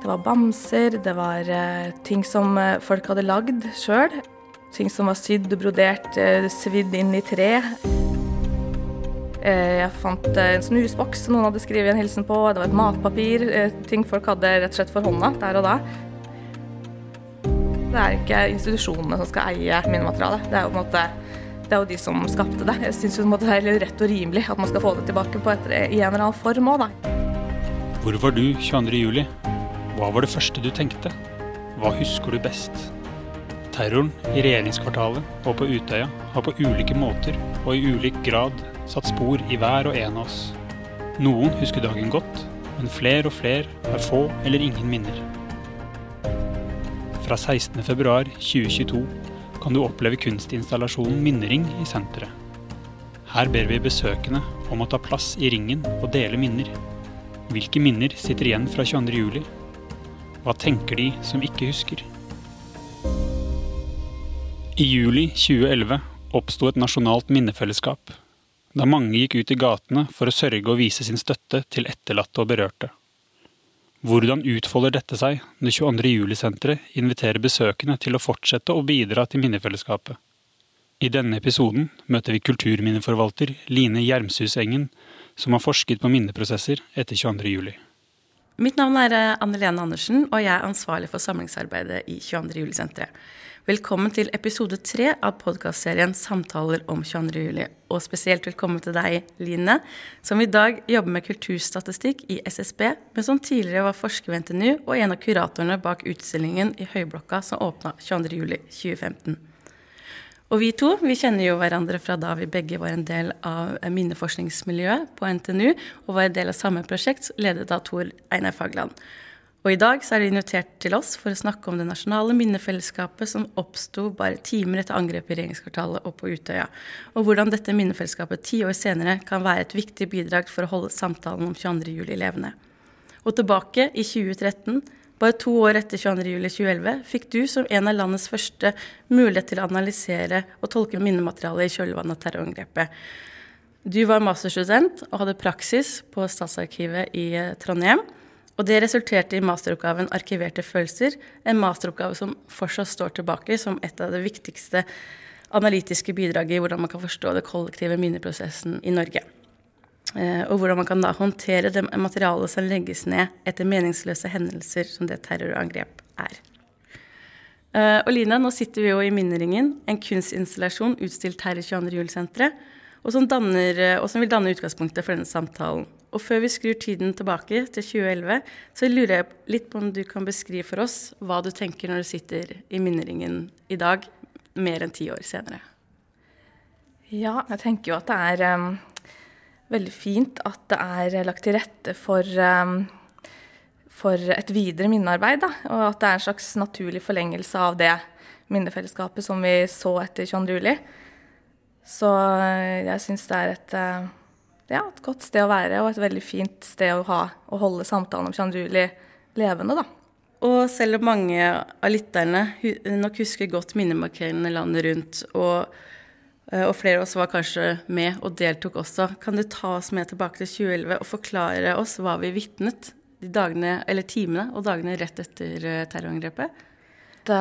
Det var bamser, det var uh, ting som uh, folk hadde lagd sjøl. Ting som var sydd og brodert, uh, svidd inn i tre. Jeg fant en snusboks som noen hadde skrevet en hilsen på. Det var et matpapir. Ting folk hadde rett og slett for hånda der og da. Det er ikke institusjonene som skal eie minnematerialet. Det er jo måte det er jo de som skapte det. Jeg syns det er rett og rimelig at man skal få det tilbake et, i en eller annen form òg, da. Hvor var du 22.07? Hva var det første du tenkte? Hva husker du best? Terroren i regjeringskvartalet og på Utøya har på ulike måter og i ulik grad satt spor i hver og en av oss. Noen husker dagen godt, men flere og flere har få eller ingen minner. Fra 16.2.2022 kan du oppleve kunstinstallasjonen Minnering i senteret. Her ber vi besøkende om å ta plass i ringen og dele minner. Hvilke minner sitter igjen fra 22.07? Hva tenker de som ikke husker? I juli 2011 oppsto et nasjonalt minnefellesskap, da mange gikk ut i gatene for å sørge og vise sin støtte til etterlatte og berørte. Hvordan utfolder dette seg når 22. juli-senteret inviterer besøkende til å fortsette å bidra til minnefellesskapet? I denne episoden møter vi kulturminneforvalter Line Gjermsusengen, som har forsket på minneprosesser etter 22.07. Mitt navn er eh, Anne Lene Andersen, og jeg er ansvarlig for samlingsarbeidet i 22. juli-senteret. Velkommen til episode tre av podkastserien Samtaler om 22. juli. Og spesielt velkommen til deg, Line, som i dag jobber med kulturstatistikk i SSB, men som tidligere var forsker ved NTNU og en av kuratorene bak utstillingen i Høyblokka som åpna 22.07.2015. Og vi to vi kjenner jo hverandre fra da vi begge var en del av minneforskningsmiljøet på NTNU og var en del av samme prosjekt ledet av Tor Einar Fagland. Og i dag så er de invitert til oss for å snakke om det nasjonale minnefellesskapet som oppsto bare timer etter angrepet i regjeringskvartalet og på Utøya, og hvordan dette minnefellesskapet ti år senere kan være et viktig bidrag for å holde samtalen om 22. juli levende. Og tilbake i 2013 bare to år etter 22.07.2011 fikk du som en av landets første mulighet til å analysere og tolke minnematerialet i kjølvannet av terrorangrepet. Du var masterstudent og hadde praksis på Statsarkivet i eh, Trondheim. Og det resulterte i masteroppgaven 'Arkiverte følelser', en masteroppgave som fortsatt står tilbake som et av de viktigste analytiske bidraget i hvordan man kan forstå det kollektive minneprosessen i Norge. Eh, og hvordan man kan da håndtere det materialet som legges ned etter meningsløse hendelser som det terrorangrep er. Uh, og Lina, nå sitter vi jo i Minneringen, en kunstinstallasjon utstilt her i 22. juli-senteret, og, og, som vil danne utgangspunktet for denne samtalen. Og før vi skrur tiden tilbake til 2011, så lurer jeg litt på om du kan beskrive for oss hva du tenker når du sitter i Minneringen i dag, mer enn ti år senere. Ja, jeg tenker jo at det er veldig fint at det er lagt til rette for, um, for et videre minnearbeid. Da, og at det er en slags naturlig forlengelse av det minnefellesskapet som vi så etter 22. juli. Så eh, jeg syns det er et, eh, ja, et, godt sted å være, og et veldig fint sted å ha å holde samtalen om 22. juli levende, da. Og selv om mange av lytterne nok husker godt minnemarkeringene landet rundt, og og flere av oss var kanskje med og deltok også. Kan du ta oss med tilbake til 2011 og forklare oss hva vi vitnet de dagene, eller timene og dagene rett etter eh, terrorangrepet? Det,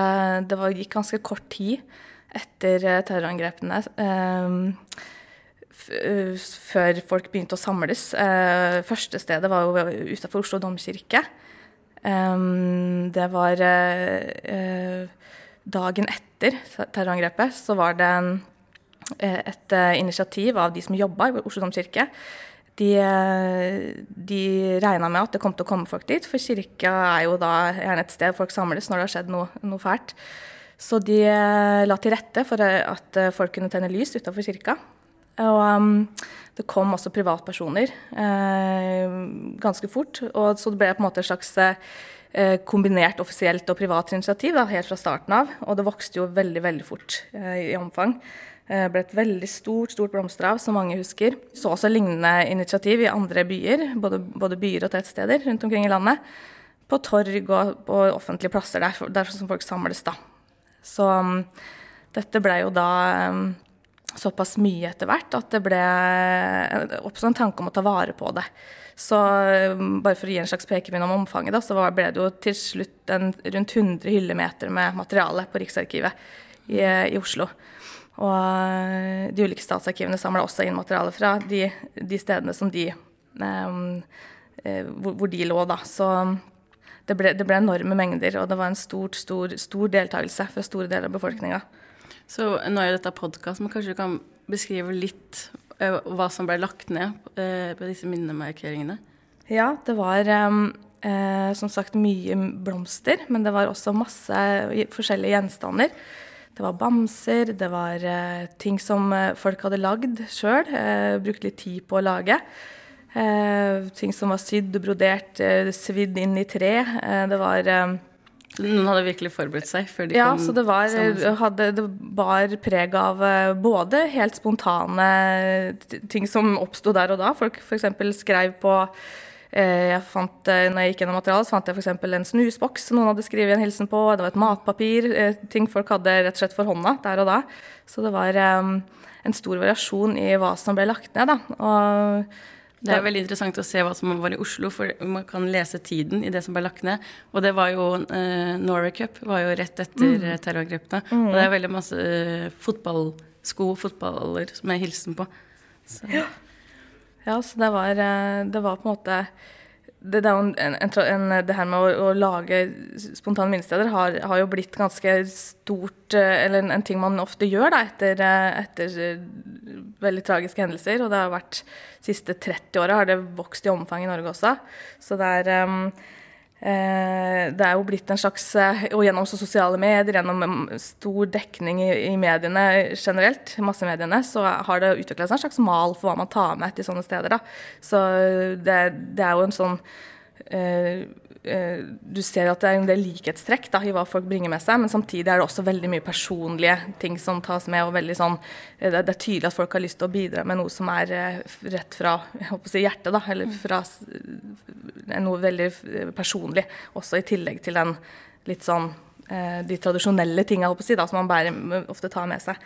det var, gikk ganske kort tid etter eh, terrorangrepene. Eh, før folk begynte å samles. Eh, første stedet var jo utenfor Oslo domkirke. Eh, det var dagen etter terrorangrepet, så var det en Eh, et eh, initiativ av de som jobba i Oslo domkirke. De, eh, de regna med at det kom til å komme folk dit, for kirka er jo da gjerne et sted folk samles når det har skjedd noe, noe fælt. Så de la til rette for at folk kunne tenne lys utafor kirka. Og det kom også privatpersoner eh, ganske fort. Og så det ble på en måte et slags eh, kombinert offisielt og privat initiativ da, helt fra starten av. Og det vokste jo veldig, veldig fort eh, i omfang. Eh, ble et veldig stort stort blomsterhav som mange husker. Så også lignende initiativ i andre byer, både, både byer og tettsteder rundt omkring i landet. På torg og på offentlige plasser der, der som folk samles. da. Så um, dette ble jo da um, såpass mye etter hvert at det ble oppstod en tanke om å ta vare på det. Så bare for å gi en slags pekepinn om omfanget, da, så ble det jo til slutt en, rundt 100 hyllemeter med materiale på Riksarkivet i, i Oslo. Og de ulike statsarkivene samla også inn materiale fra de, de stedene som de um, hvor, hvor, de lå, da. Så det ble, det ble, enorme mengder, og det var en stor, stor, stor deltakelse fra store deler av befolkninga. Så nå er dette podkast, men kanskje du kan beskrive litt uh, hva som ble lagt ned på disse minnemarkeringene? Ja, det var uh, som sagt mye blomster, men det var også masse forskjellige gjenstander. Det var bamser, det var ting som folk hadde lagd sjøl, brukt litt tid på å lage. Eh, ting som var sydd og brodert, eh, svidd inn i tre. Eh, det var eh, Noen hadde virkelig forberedt seg før de ja, kom? Ja, så det var, eh, hadde, det bar preg av eh, både helt spontane ting som oppsto der og da. Folk f.eks. skrev på jeg fant, når jeg gikk gjennom materialet, så fant jeg f.eks. en snusboks som noen hadde skrevet en hilsen på. Det var et matpapir. Ting folk hadde rett og slett for hånda der og da. Så det var en stor variasjon i hva som ble lagt ned. da. Og det er veldig interessant å se hva som var i Oslo, for man kan lese tiden i det som ble lagt ned. Og det var jo Norway Cup var jo rett etter mm. terrorangrepene. Mm. Og det er veldig masse fotballsko fotballer er hilsen på. Så. Ja. Ja, så det var, eh, det var på en måte det, det, en, en, det, her med å, å lage spontane minnesteder har, har, jo blitt ganske stort eh, Eller en, ting man ofte gjør da, etter, eh, etter, veldig tragiske hendelser. Og det har vært siste 30 åra har det vokst i omfang i Norge også. Så det er um, det er jo blitt en slags eh, Og gjennom sosiale medier, gjennom mm, stor dekning i, mediene generelt, massemediene, så har det utvikla seg en slags mal for hva man tar med til sånne steder. Da. Så det, det er jo en sånn eh, Eh, du ser at det er en del likhetstrekk da, i hva folk bringer med seg, men samtidig er det også veldig mye personlige ting som tas med. og veldig sånn, eh, Det er tydelig at folk har lyst til å bidra med noe som er eh, rett fra si, hjertet, da, eller fra noe veldig personlig, også i tillegg til den litt sånn de tradisjonelle tinga si, som man bærer, ofte tar med seg.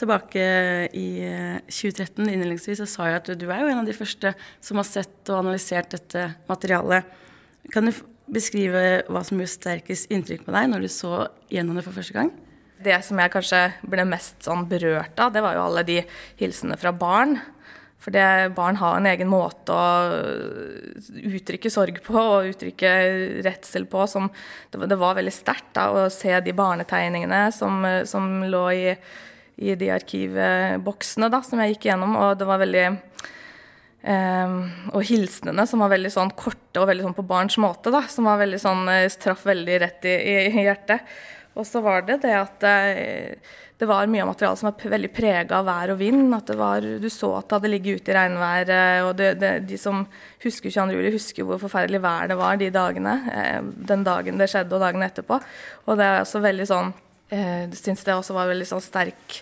Tilbake i 2013 innledningsvis så sa jeg at du er jo en av de første som har sett og analysert dette materialet. Kan du beskrive hva som gjorde sterkest inntrykk på deg når du så gjennom det for første gang? Det som jeg kanskje ble mest sånn berørt av, det var jo alle de hilsenene fra barn. For det, barn har en egen måte å uttrykke sorg på og uttrykke redsel på. Som, det, var veldig sterkt å se de barnetegningene som, som lå i, i de arkivboksene da, som jeg gikk gjennom. Og det var veldig Um, og hilsenene, som var veldig sånn korte og veldig sånn på barns måte. da, Som var veldig sånn, eh, traff veldig rett i, i hjertet. Og så var det det at eh, det var mye av materialet som var veldig prega av vær og vind. at var, Du så at det hadde ligget ute i regnvær. og det, det, De som husker 22. juli, husker hvor forferdelig vær det var de dagene. Eh, den dagen det skjedde, og dagen etterpå. Og det er også veldig sånn Jeg syns det også var veldig sånn sterk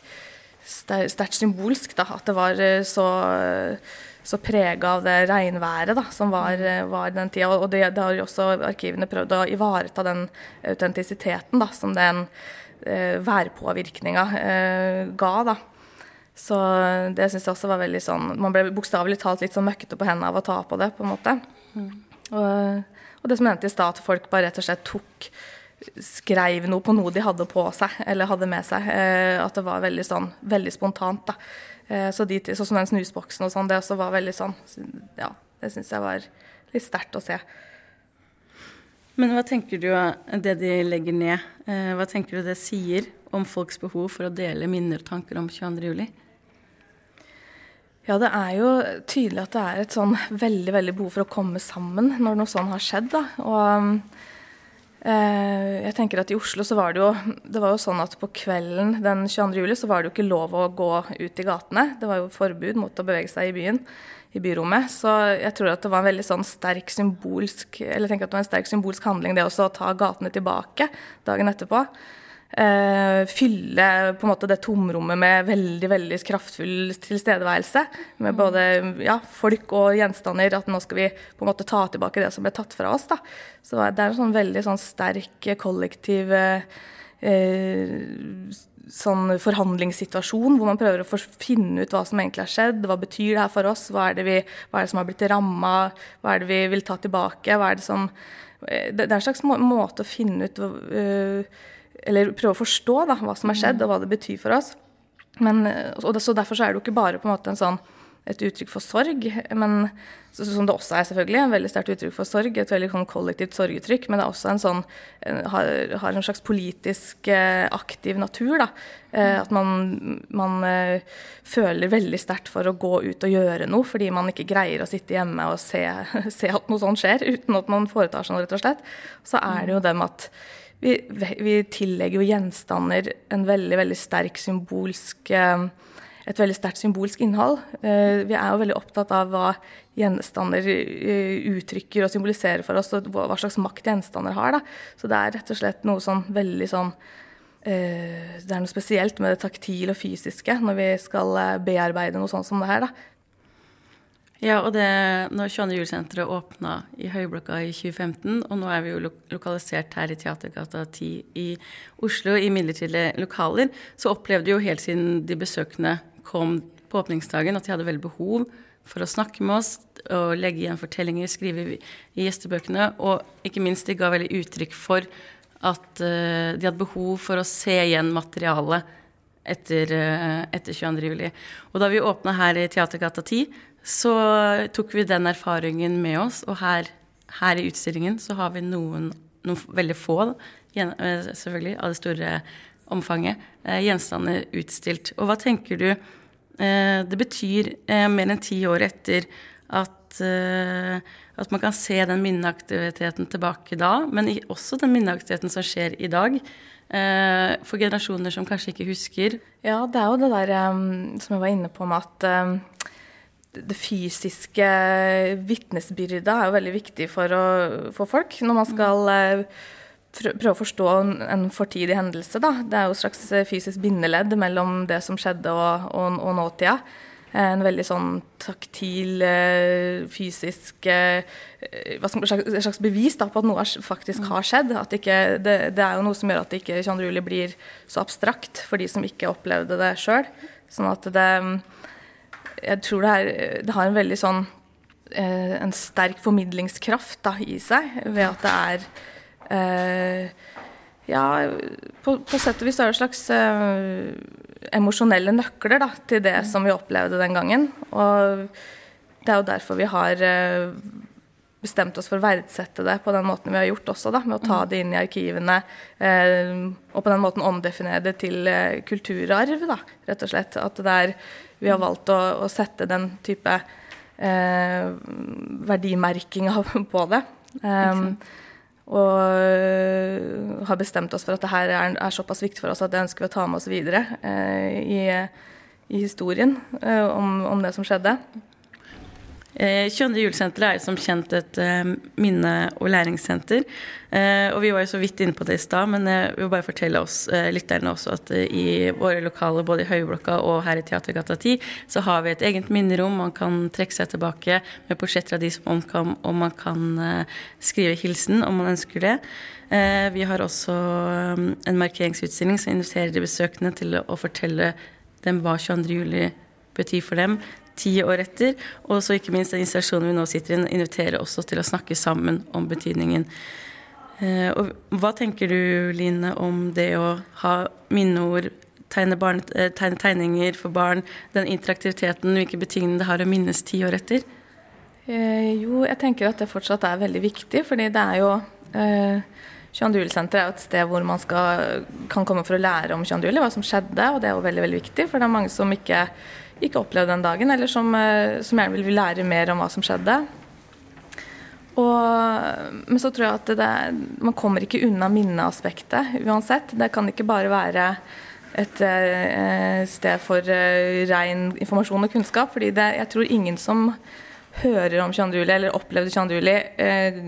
sterkt symbolsk, da, at det var så så prega av det regnværet da, som var, mm. var den tida. Og det, det, har jo også arkivene prøvd å ivareta den autentisiteten da, som den eh, værpåvirkninga eh, ga. da. Så det syns jeg også var veldig sånn Man ble bokstavelig talt litt sånn møkkete på hendene av å ta på det, på en måte. Mm. Og, og, det som nevnte i stad, at folk bare rett og slett tok skrev noe på noe de hadde på seg, eller hadde med seg. Eh, at det var veldig sånn, veldig spontant. da. Eh, så de, sånn som den snusboksen og sånn, det også var veldig sånn Ja, det syns jeg var litt sterkt å se. Men hva tenker du det de legger ned? Eh, hva tenker du det sier om folks behov for å dele minner og tanker om 22.07? Ja, det er jo tydelig at det er et sånn veldig veldig behov for å komme sammen når noe sånn har skjedd. da, og jeg tenker at I Oslo så var det jo det var jo sånn at på kvelden den 22. juli så var det jo ikke lov å gå ut i gatene. Det var jo forbud mot å bevege seg i byen, i byrommet. Så jeg tror at det var en veldig sånn sterk symbolsk eller jeg tenker at det var en sterk symbolsk handling det også å ta gatene tilbake dagen etterpå uh, fylle på en måte det tomrommet med veldig veldig kraftfull tilstedeværelse. Med både ja, folk og gjenstander. At nå skal vi på en måte ta tilbake det som ble tatt fra oss. Da. Så det er en sånn veldig sånn sterk kollektiv uh, sånn forhandlingssituasjon hvor man prøver å finne ut hva som egentlig har skjedd. Hva betyr det her for oss? Hva er det, vi, hva er det som har blitt ramma? Hva er det vi vil ta tilbake? Hva er det som Det er en slags måte å finne ut Eller prøve å forstå da, hva som har skjedd, og hva det betyr for oss. Men, og det, så Derfor så er det jo ikke bare på en måte en sånn et uttrykk for sorg, men, som det også er, selvfølgelig. En veldig sterkt uttrykk for sorg. Et veldig sånn kollektivt sorguttrykk. Men det er også en sånn har, har en slags politisk eh, aktiv natur. da, eh, At man, man eh, føler veldig sterkt for å gå ut og gjøre noe, fordi man ikke greier å sitte hjemme og se, se at noe sånt skjer, uten at man foretar seg noe, rett og slett. Så er det jo det med at vi, vi tillegger jo gjenstander en veldig, veldig sterk symbolsk eh, et veldig sterkt symbolsk innhold. Eh, vi er jo veldig opptatt av hva gjenstander eh, uttrykker og symboliserer for oss, og hva slags makt gjenstander har. Da. Så det er rett og slett noe sånn veldig sånn Det er noe spesielt med det taktile og fysiske når vi skal bearbeide noe sånt som det her. da. Ja, og det, når 22. julesenteret åpna i Høyblokka i 2015, og nå er vi jo lokalisert her i Teatergata 10 i Oslo i midlertidige lokaler, så opplevde jo helt siden de besøkende kom på åpningsdagen, at de hadde veldig behov for å snakke med oss og legge igjen fortellinger, skrive i gjestebøkene. Og ikke minst, de ga veldig uttrykk for at uh, de hadde behov for å se igjen materialet etter, uh, etter 22. juli. Og da vi åpna her i Teatergata 10, så tok vi den erfaringen med oss. Og her, her i utstillingen så har vi noen, noen veldig få, eh, selvfølgelig, av det store omfanget, gjenstander utstilt. Og hva tenker du Eh, det betyr eh, mer enn ti år etter at, eh, at man kan se den minneaktiviteten tilbake da, men også den minneaktiviteten som skjer i dag. For generasjoner som kanskje ikke husker. Ja, det er jo det der som jeg var inne på med at det fysiske vitnesbyrdet er jo veldig viktig for, å, for folk når man skal prøve å forstå en fortidig hendelse. Da. Det er jo et slags eh, fysisk bindeledd mellom det som skjedde og, og, og nåtida. En veldig sånn taktil, eh, fysisk eh, Et slags bevis da, på at noe faktisk har skjedd. At ikke, det, det, er jo noe som gjør at det ikke 22. juli blir så abstrakt for de som ikke opplevde det sjøl. Sånn at det Jeg tror det, er, det har en veldig sånn En sterk formidlingskraft da, i seg ved at det er Eh, ja, på, på, sett og vis er det slags uh, emosjonelle nøkler da, til det som vi opplevde den gangen. Og det er jo derfor vi har bestemt oss for å verdsette det på den måten vi har gjort også, da, med å ta mm. det inn i arkivene. Eh, og på den måten omdefinere det til kulturarv, da, rett og slett. At det er, vi har valgt å, å sette den type verdimerking på det. Um, og øh, har bestemt oss for at det her er, er, såpass viktig for oss at det ønsker vi å ta med oss videre eh, i, i, historien eh, om, om, det som skjedde. Eh, 22. julesenteret er som kjent et eh, minne- og læringssenter. Eh, og vi var jo så vidt inne på det i stad, men jeg vil bare fortelle oss eh, lytterne også at eh, i våre lokaler både i Høyblokka og her i Teatergata 10 så har vi et eget minnerom. Man kan trekke seg tilbake med portretter av de som omkom, og man kan eh, skrive hilsen om man ønsker det. vi har også en markeringsutstilling som inviterer de besøkende til å fortelle dem hva 22. juli betyr for dem ti år etter. Og så ikke minst den installasjonen vi nå sitter i, inviterer også til å snakke sammen om betydningen. Eh, og hva tenker du, Line, om det å ha minneord, tegne, barn, eh, tegne tegninger for barn, den interaktiviteten, hvilke betydninger det har å minnes ti år etter? Eh, jo, jeg tenker at det fortsatt er veldig viktig, fordi det er jo eh, 22. juli-senteret er jo et sted hvor man skal, kan komme for å lære om 22. juli, hva som skjedde, og det er jo veldig veldig viktig. For det er mange som ikke ikke opplevd den dagen, eller som, eh, som gjerne vil lære mer om hva som skjedde. Og, men så tror jeg at det, man kommer ikke unna minneaspektet uansett. Det kan ikke bare være et eh, sted for eh, ren informasjon og kunnskap. fordi det, jeg tror ingen som hører om 22. juli eller opplevde 22. juli, eh,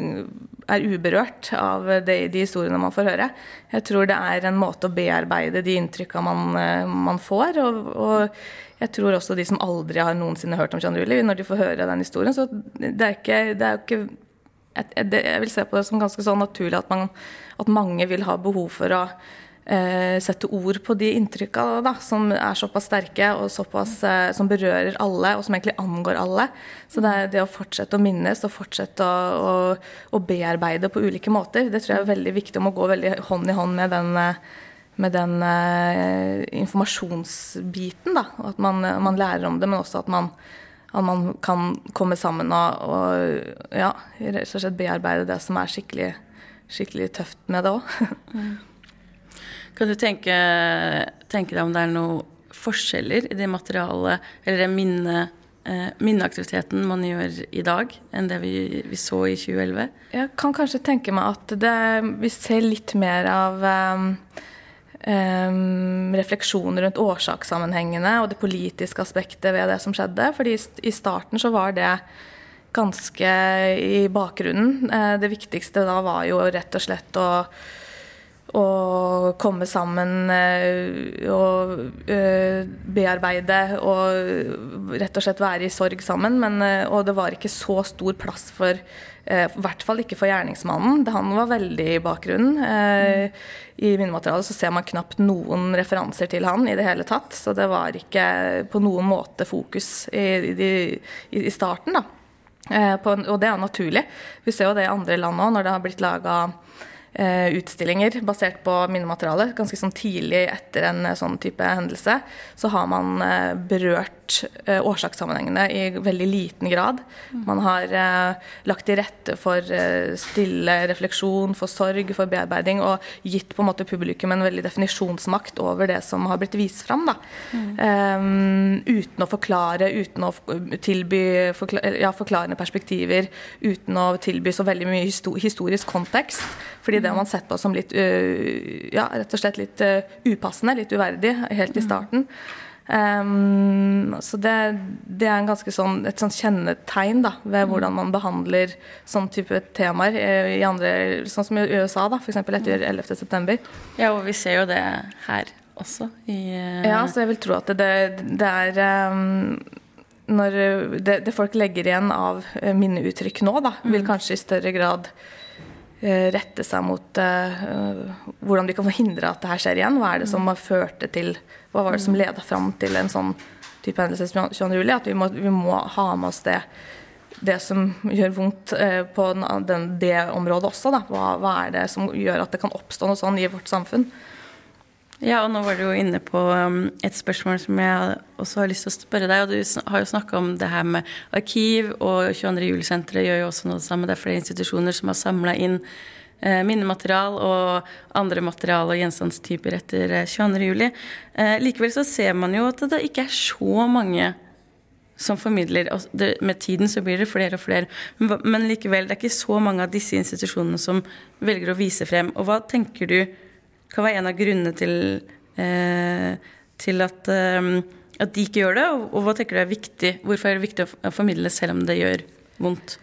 er uberørt av de, de, historiene man får høre. Jeg tror det er en måte å bearbeide de inntrykka man, eh, man, får. Og, og, jeg tror også de som aldri har noensinne hørt om John Rulli, når de får høre den historien, så det er ikke, det er ikke jeg, jeg vil se på det som ganske sånn naturlig at, man, at mange vil ha behov for å eh, sette ord på de inntrykka da, som er såpass sterke og såpass, eh, som berører alle, og som egentlig angår alle. Så det, det å fortsette å minnes og fortsette å, å, å, bearbeide på ulike måter, det tror jeg er veldig viktig om å gå veldig hånd i hånd med den, med den eh, informasjonsbiten. Da. At man, man, lærer om det, men også at man, at man kan komme sammen og, og ja, rett og slett bearbeide det som er skikkelig, skikkelig tøft med det òg. Kan du tenke, tenke, deg om det er noen forskjeller i det materialet, eller det minne, eh, minneaktiviteten man gjør i dag, enn det vi, vi, så i 2011? Jeg kan kanskje tenke meg at det, vi ser litt mer av um, um, refleksjoner rundt årsakssammenhengene og det politiske aspektet ved det som skjedde. fordi i starten så var det ganske i bakgrunnen. Eh, det viktigste da var jo rett og slett å å komme sammen eh, og eh, bearbeide og rett og slett være i sorg sammen. Men, eh, og det var ikke så stor plass for i hvert fall ikke for gjerningsmannen. Han var veldig i bakgrunnen. I minnematerialet så ser man knapt noen referanser til han i det hele tatt. Så det var ikke på noen måte fokus i, i, i starten, da. og det er naturlig. Vi ser jo det i andre land òg, når det har blitt laga Eh, utstillinger basert på minnemateriale. Ganske sånn tidlig etter en eh, sånn type hendelse så har man eh, berørt årsakssammenhengene i veldig liten grad. Man har lagt til rette for stille refleksjon, for sorg, for bearbeiding, og gitt på en måte publikum en veldig definisjonsmakt over det som har blitt vist fram. Da. Mm. Um, uten å forklare, uten å tilby forklar ja, forklarende perspektiver, uten å tilby så veldig mye historisk kontekst. Fordi det har man sett på som litt ja, rett og slett litt upassende, litt uverdig, helt i mm. starten. Um, så det, det, er ganske sånn, et sånn kjennetegn da, ved mm. hvordan man behandler sånn type temaer i andre, sånn som i USA, da, f.eks. etter 11.9. Mm. Ja, og vi ser jo det her også. I, uh... Ja, så jeg vil tro at det, det er um, når det, det, folk legger igjen av minneuttrykk nå, da, vil mm. kanskje i større grad Eh, rette seg mot uh, hvordan vi kan forhindre at det her skjer igjen. Hva er det som har ført det til Hva var det som leda fram til en sånn type hendelse som 22. juli? At vi må, vi må, ha med oss det, det som gjør vondt uh, på den, det området også. Hva, hva, er det som gjør at det kan oppstå noe sånn i vårt samfunn? Ja, og nå var du jo inne på um, et spørsmål som jeg også har lyst til å spørre deg. Og du har jo snakka om det her med arkiv, og 22. juli-senteret gjør jo også noe det samme. Det er flere institusjoner som har samla inn eh, minnematerial og andre material og gjenstandstyper etter 22. Eh, juli. Eh, likevel så ser man jo at det ikke er så mange som formidler. Med tiden så blir det flere og flere. Men likevel, det er ikke så mange av disse institusjonene som velger å vise frem. Og hva tenker du kan være en av grunnene til, eh, til at, eh, at, de ikke gjør det? Og, og, hva tenker du er viktig? Hvorfor er det viktig å formidle selv om det gjør vondt?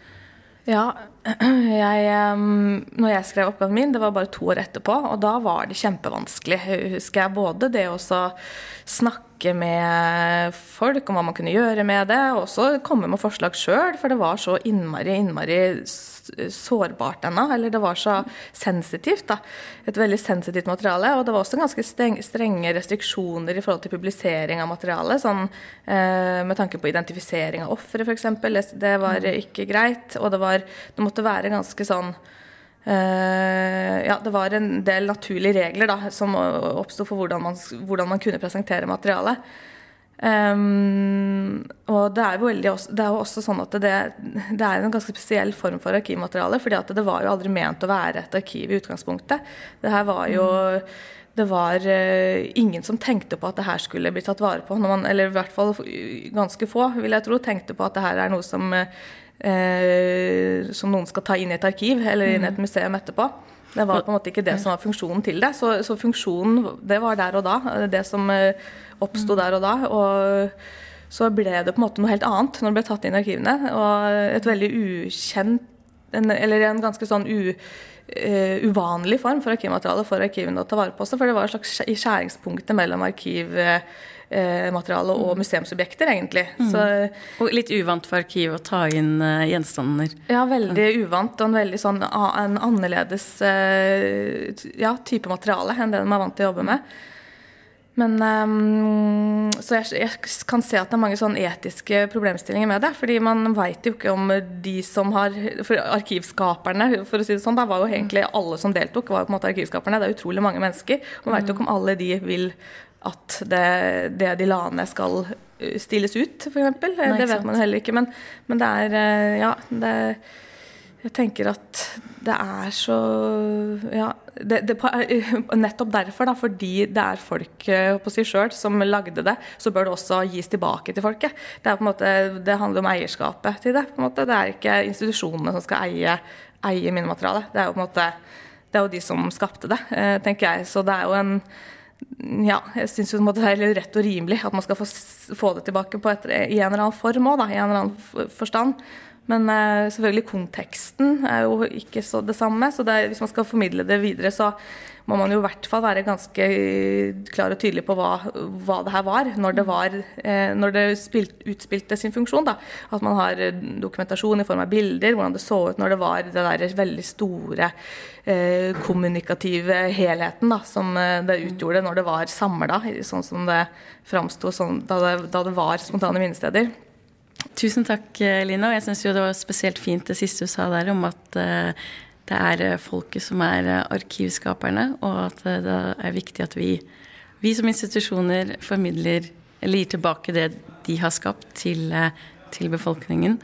Ja, jeg, når jeg skrev oppgaven min, det var bare to år etterpå, og da var det kjempevanskelig. Husker jeg både det å snakke med folk om hva man kunne gjøre med det, og også komme med forslag sjøl, for det var så innmari, innmari sårbart ennå. Eller det var så sensitivt. da, Et veldig sensitivt materiale. Og det var også ganske strenge restriksjoner i forhold til publisering av materialet. Sånn, eh, med tanke på identifisering av ofre, f.eks. Det, det var mm. ikke greit. Og det, var, det måtte være ganske sånn Uh, ja, det var en del naturlige regler da, som oppsto for hvordan man, hvordan man, kunne presentere materialet. Um, og det er, jo veldig, det er jo også sånn at det, det, er en ganske spesiell form for arkivmateriale. fordi det var jo aldri ment å være et arkiv i utgangspunktet. Det her var jo Det var uh, ingen som tenkte på at det her skulle bli tatt vare på. Man, eller i hvert fall ganske få, vil jeg tro, tenkte på at det her er noe som, uh, som noen skal ta inn i et arkiv eller inn i et museum etterpå. Det var på en måte ikke det som var funksjonen til det. Så, så funksjonen, det var der og da. Det som uh, oppsto der og da. Og så ble det på en måte noe helt annet når det ble tatt inn i arkivene. Og et veldig ukjent en, eller en ganske sånn u, uh, uvanlig form for arkivmateriale for arkivene å ta vare på også, for det var et slags i skjæringspunktet mellom arkivmateriale og museumsobjekter, egentlig. Mm. Så, og litt uvant for arkivet å ta inn uh, gjenstander? Ja, veldig ja. uvant, og en veldig sånn en annerledes uh, ja, type materiale enn det de er vant til å jobbe med. Men, um, så jeg, jeg, kan se at det er mange sånn etiske problemstillinger med det. fordi man veit jo ikke om de som har For arkivskaperne, for å si det sånn, da var jo egentlig alle som deltok, var jo på en måte arkivskaperne. Det er utrolig mange mennesker. Man veit jo ikke om alle de vil at det, det de la ned, skal uh, stilles ut, f.eks. Det vet man heller ikke. Men, men det er uh, Ja. det jeg tenker at det er så Ja, det, det, nettopp derfor, da, fordi det er folk eh, på seg sjøl som lagde det, så bør det også gis tilbake til folket. Det, er på en måte, det handler om eierskapet til det. Det er ikke institusjonene som skal eie, eie minnematerialet. Det er jo på en måte det er jo de som skapte det, eh, tenker jeg. Så det er jo en ja, jeg syns det er rett og rimelig at man skal få, få det tilbake et, i en eller annen form òg, i en eller annen forstand. Men uh, selvfølgelig konteksten er jo ikke så det samme. Så det er, hvis man skal formidle det videre, så må man jo i hvert fall være ganske klar og tydelig på hva, hva det her var, når det, var, eh, når det spilt, utspilte sin funksjon. Da. At man har dokumentasjon i form av bilder, hvordan det så ut når det var den der veldig store eh, kommunikative helheten da, som eh, det utgjorde når det var samla, sånn som det framsto sånn, da, da, det var spontane minnesteder. Tusen takk, eh, Lina. Og jeg syns det var spesielt fint det siste du sa der om at uh, det er eh, folket som er arkivskaperne, og at det er viktig at vi, vi som institusjoner formidler eller gir tilbake det de har skapt, til, til befolkningen.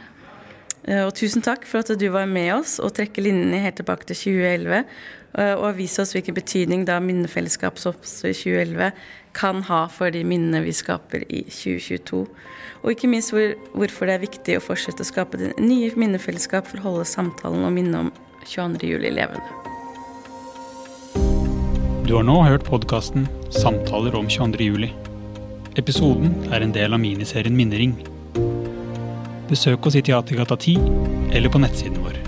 Og tusen takk for at du var med oss og trekker linjene helt tilbake til 2011. Og vise oss hvilken betydning da minnefellesskap i 2011 kan ha for de minnene vi skaper i 2022. Og ikke minst hvor, hvorfor det er viktig å fortsette å skape det nye minnefellesskap for å holde samtalen og minnet om 22.07 levende. Du har nå hørt podkasten 'Samtaler om 22.07'. Episoden er en del av miniserien Minnering. Besøk oss i Teatergata 10 eller på nettsiden vår.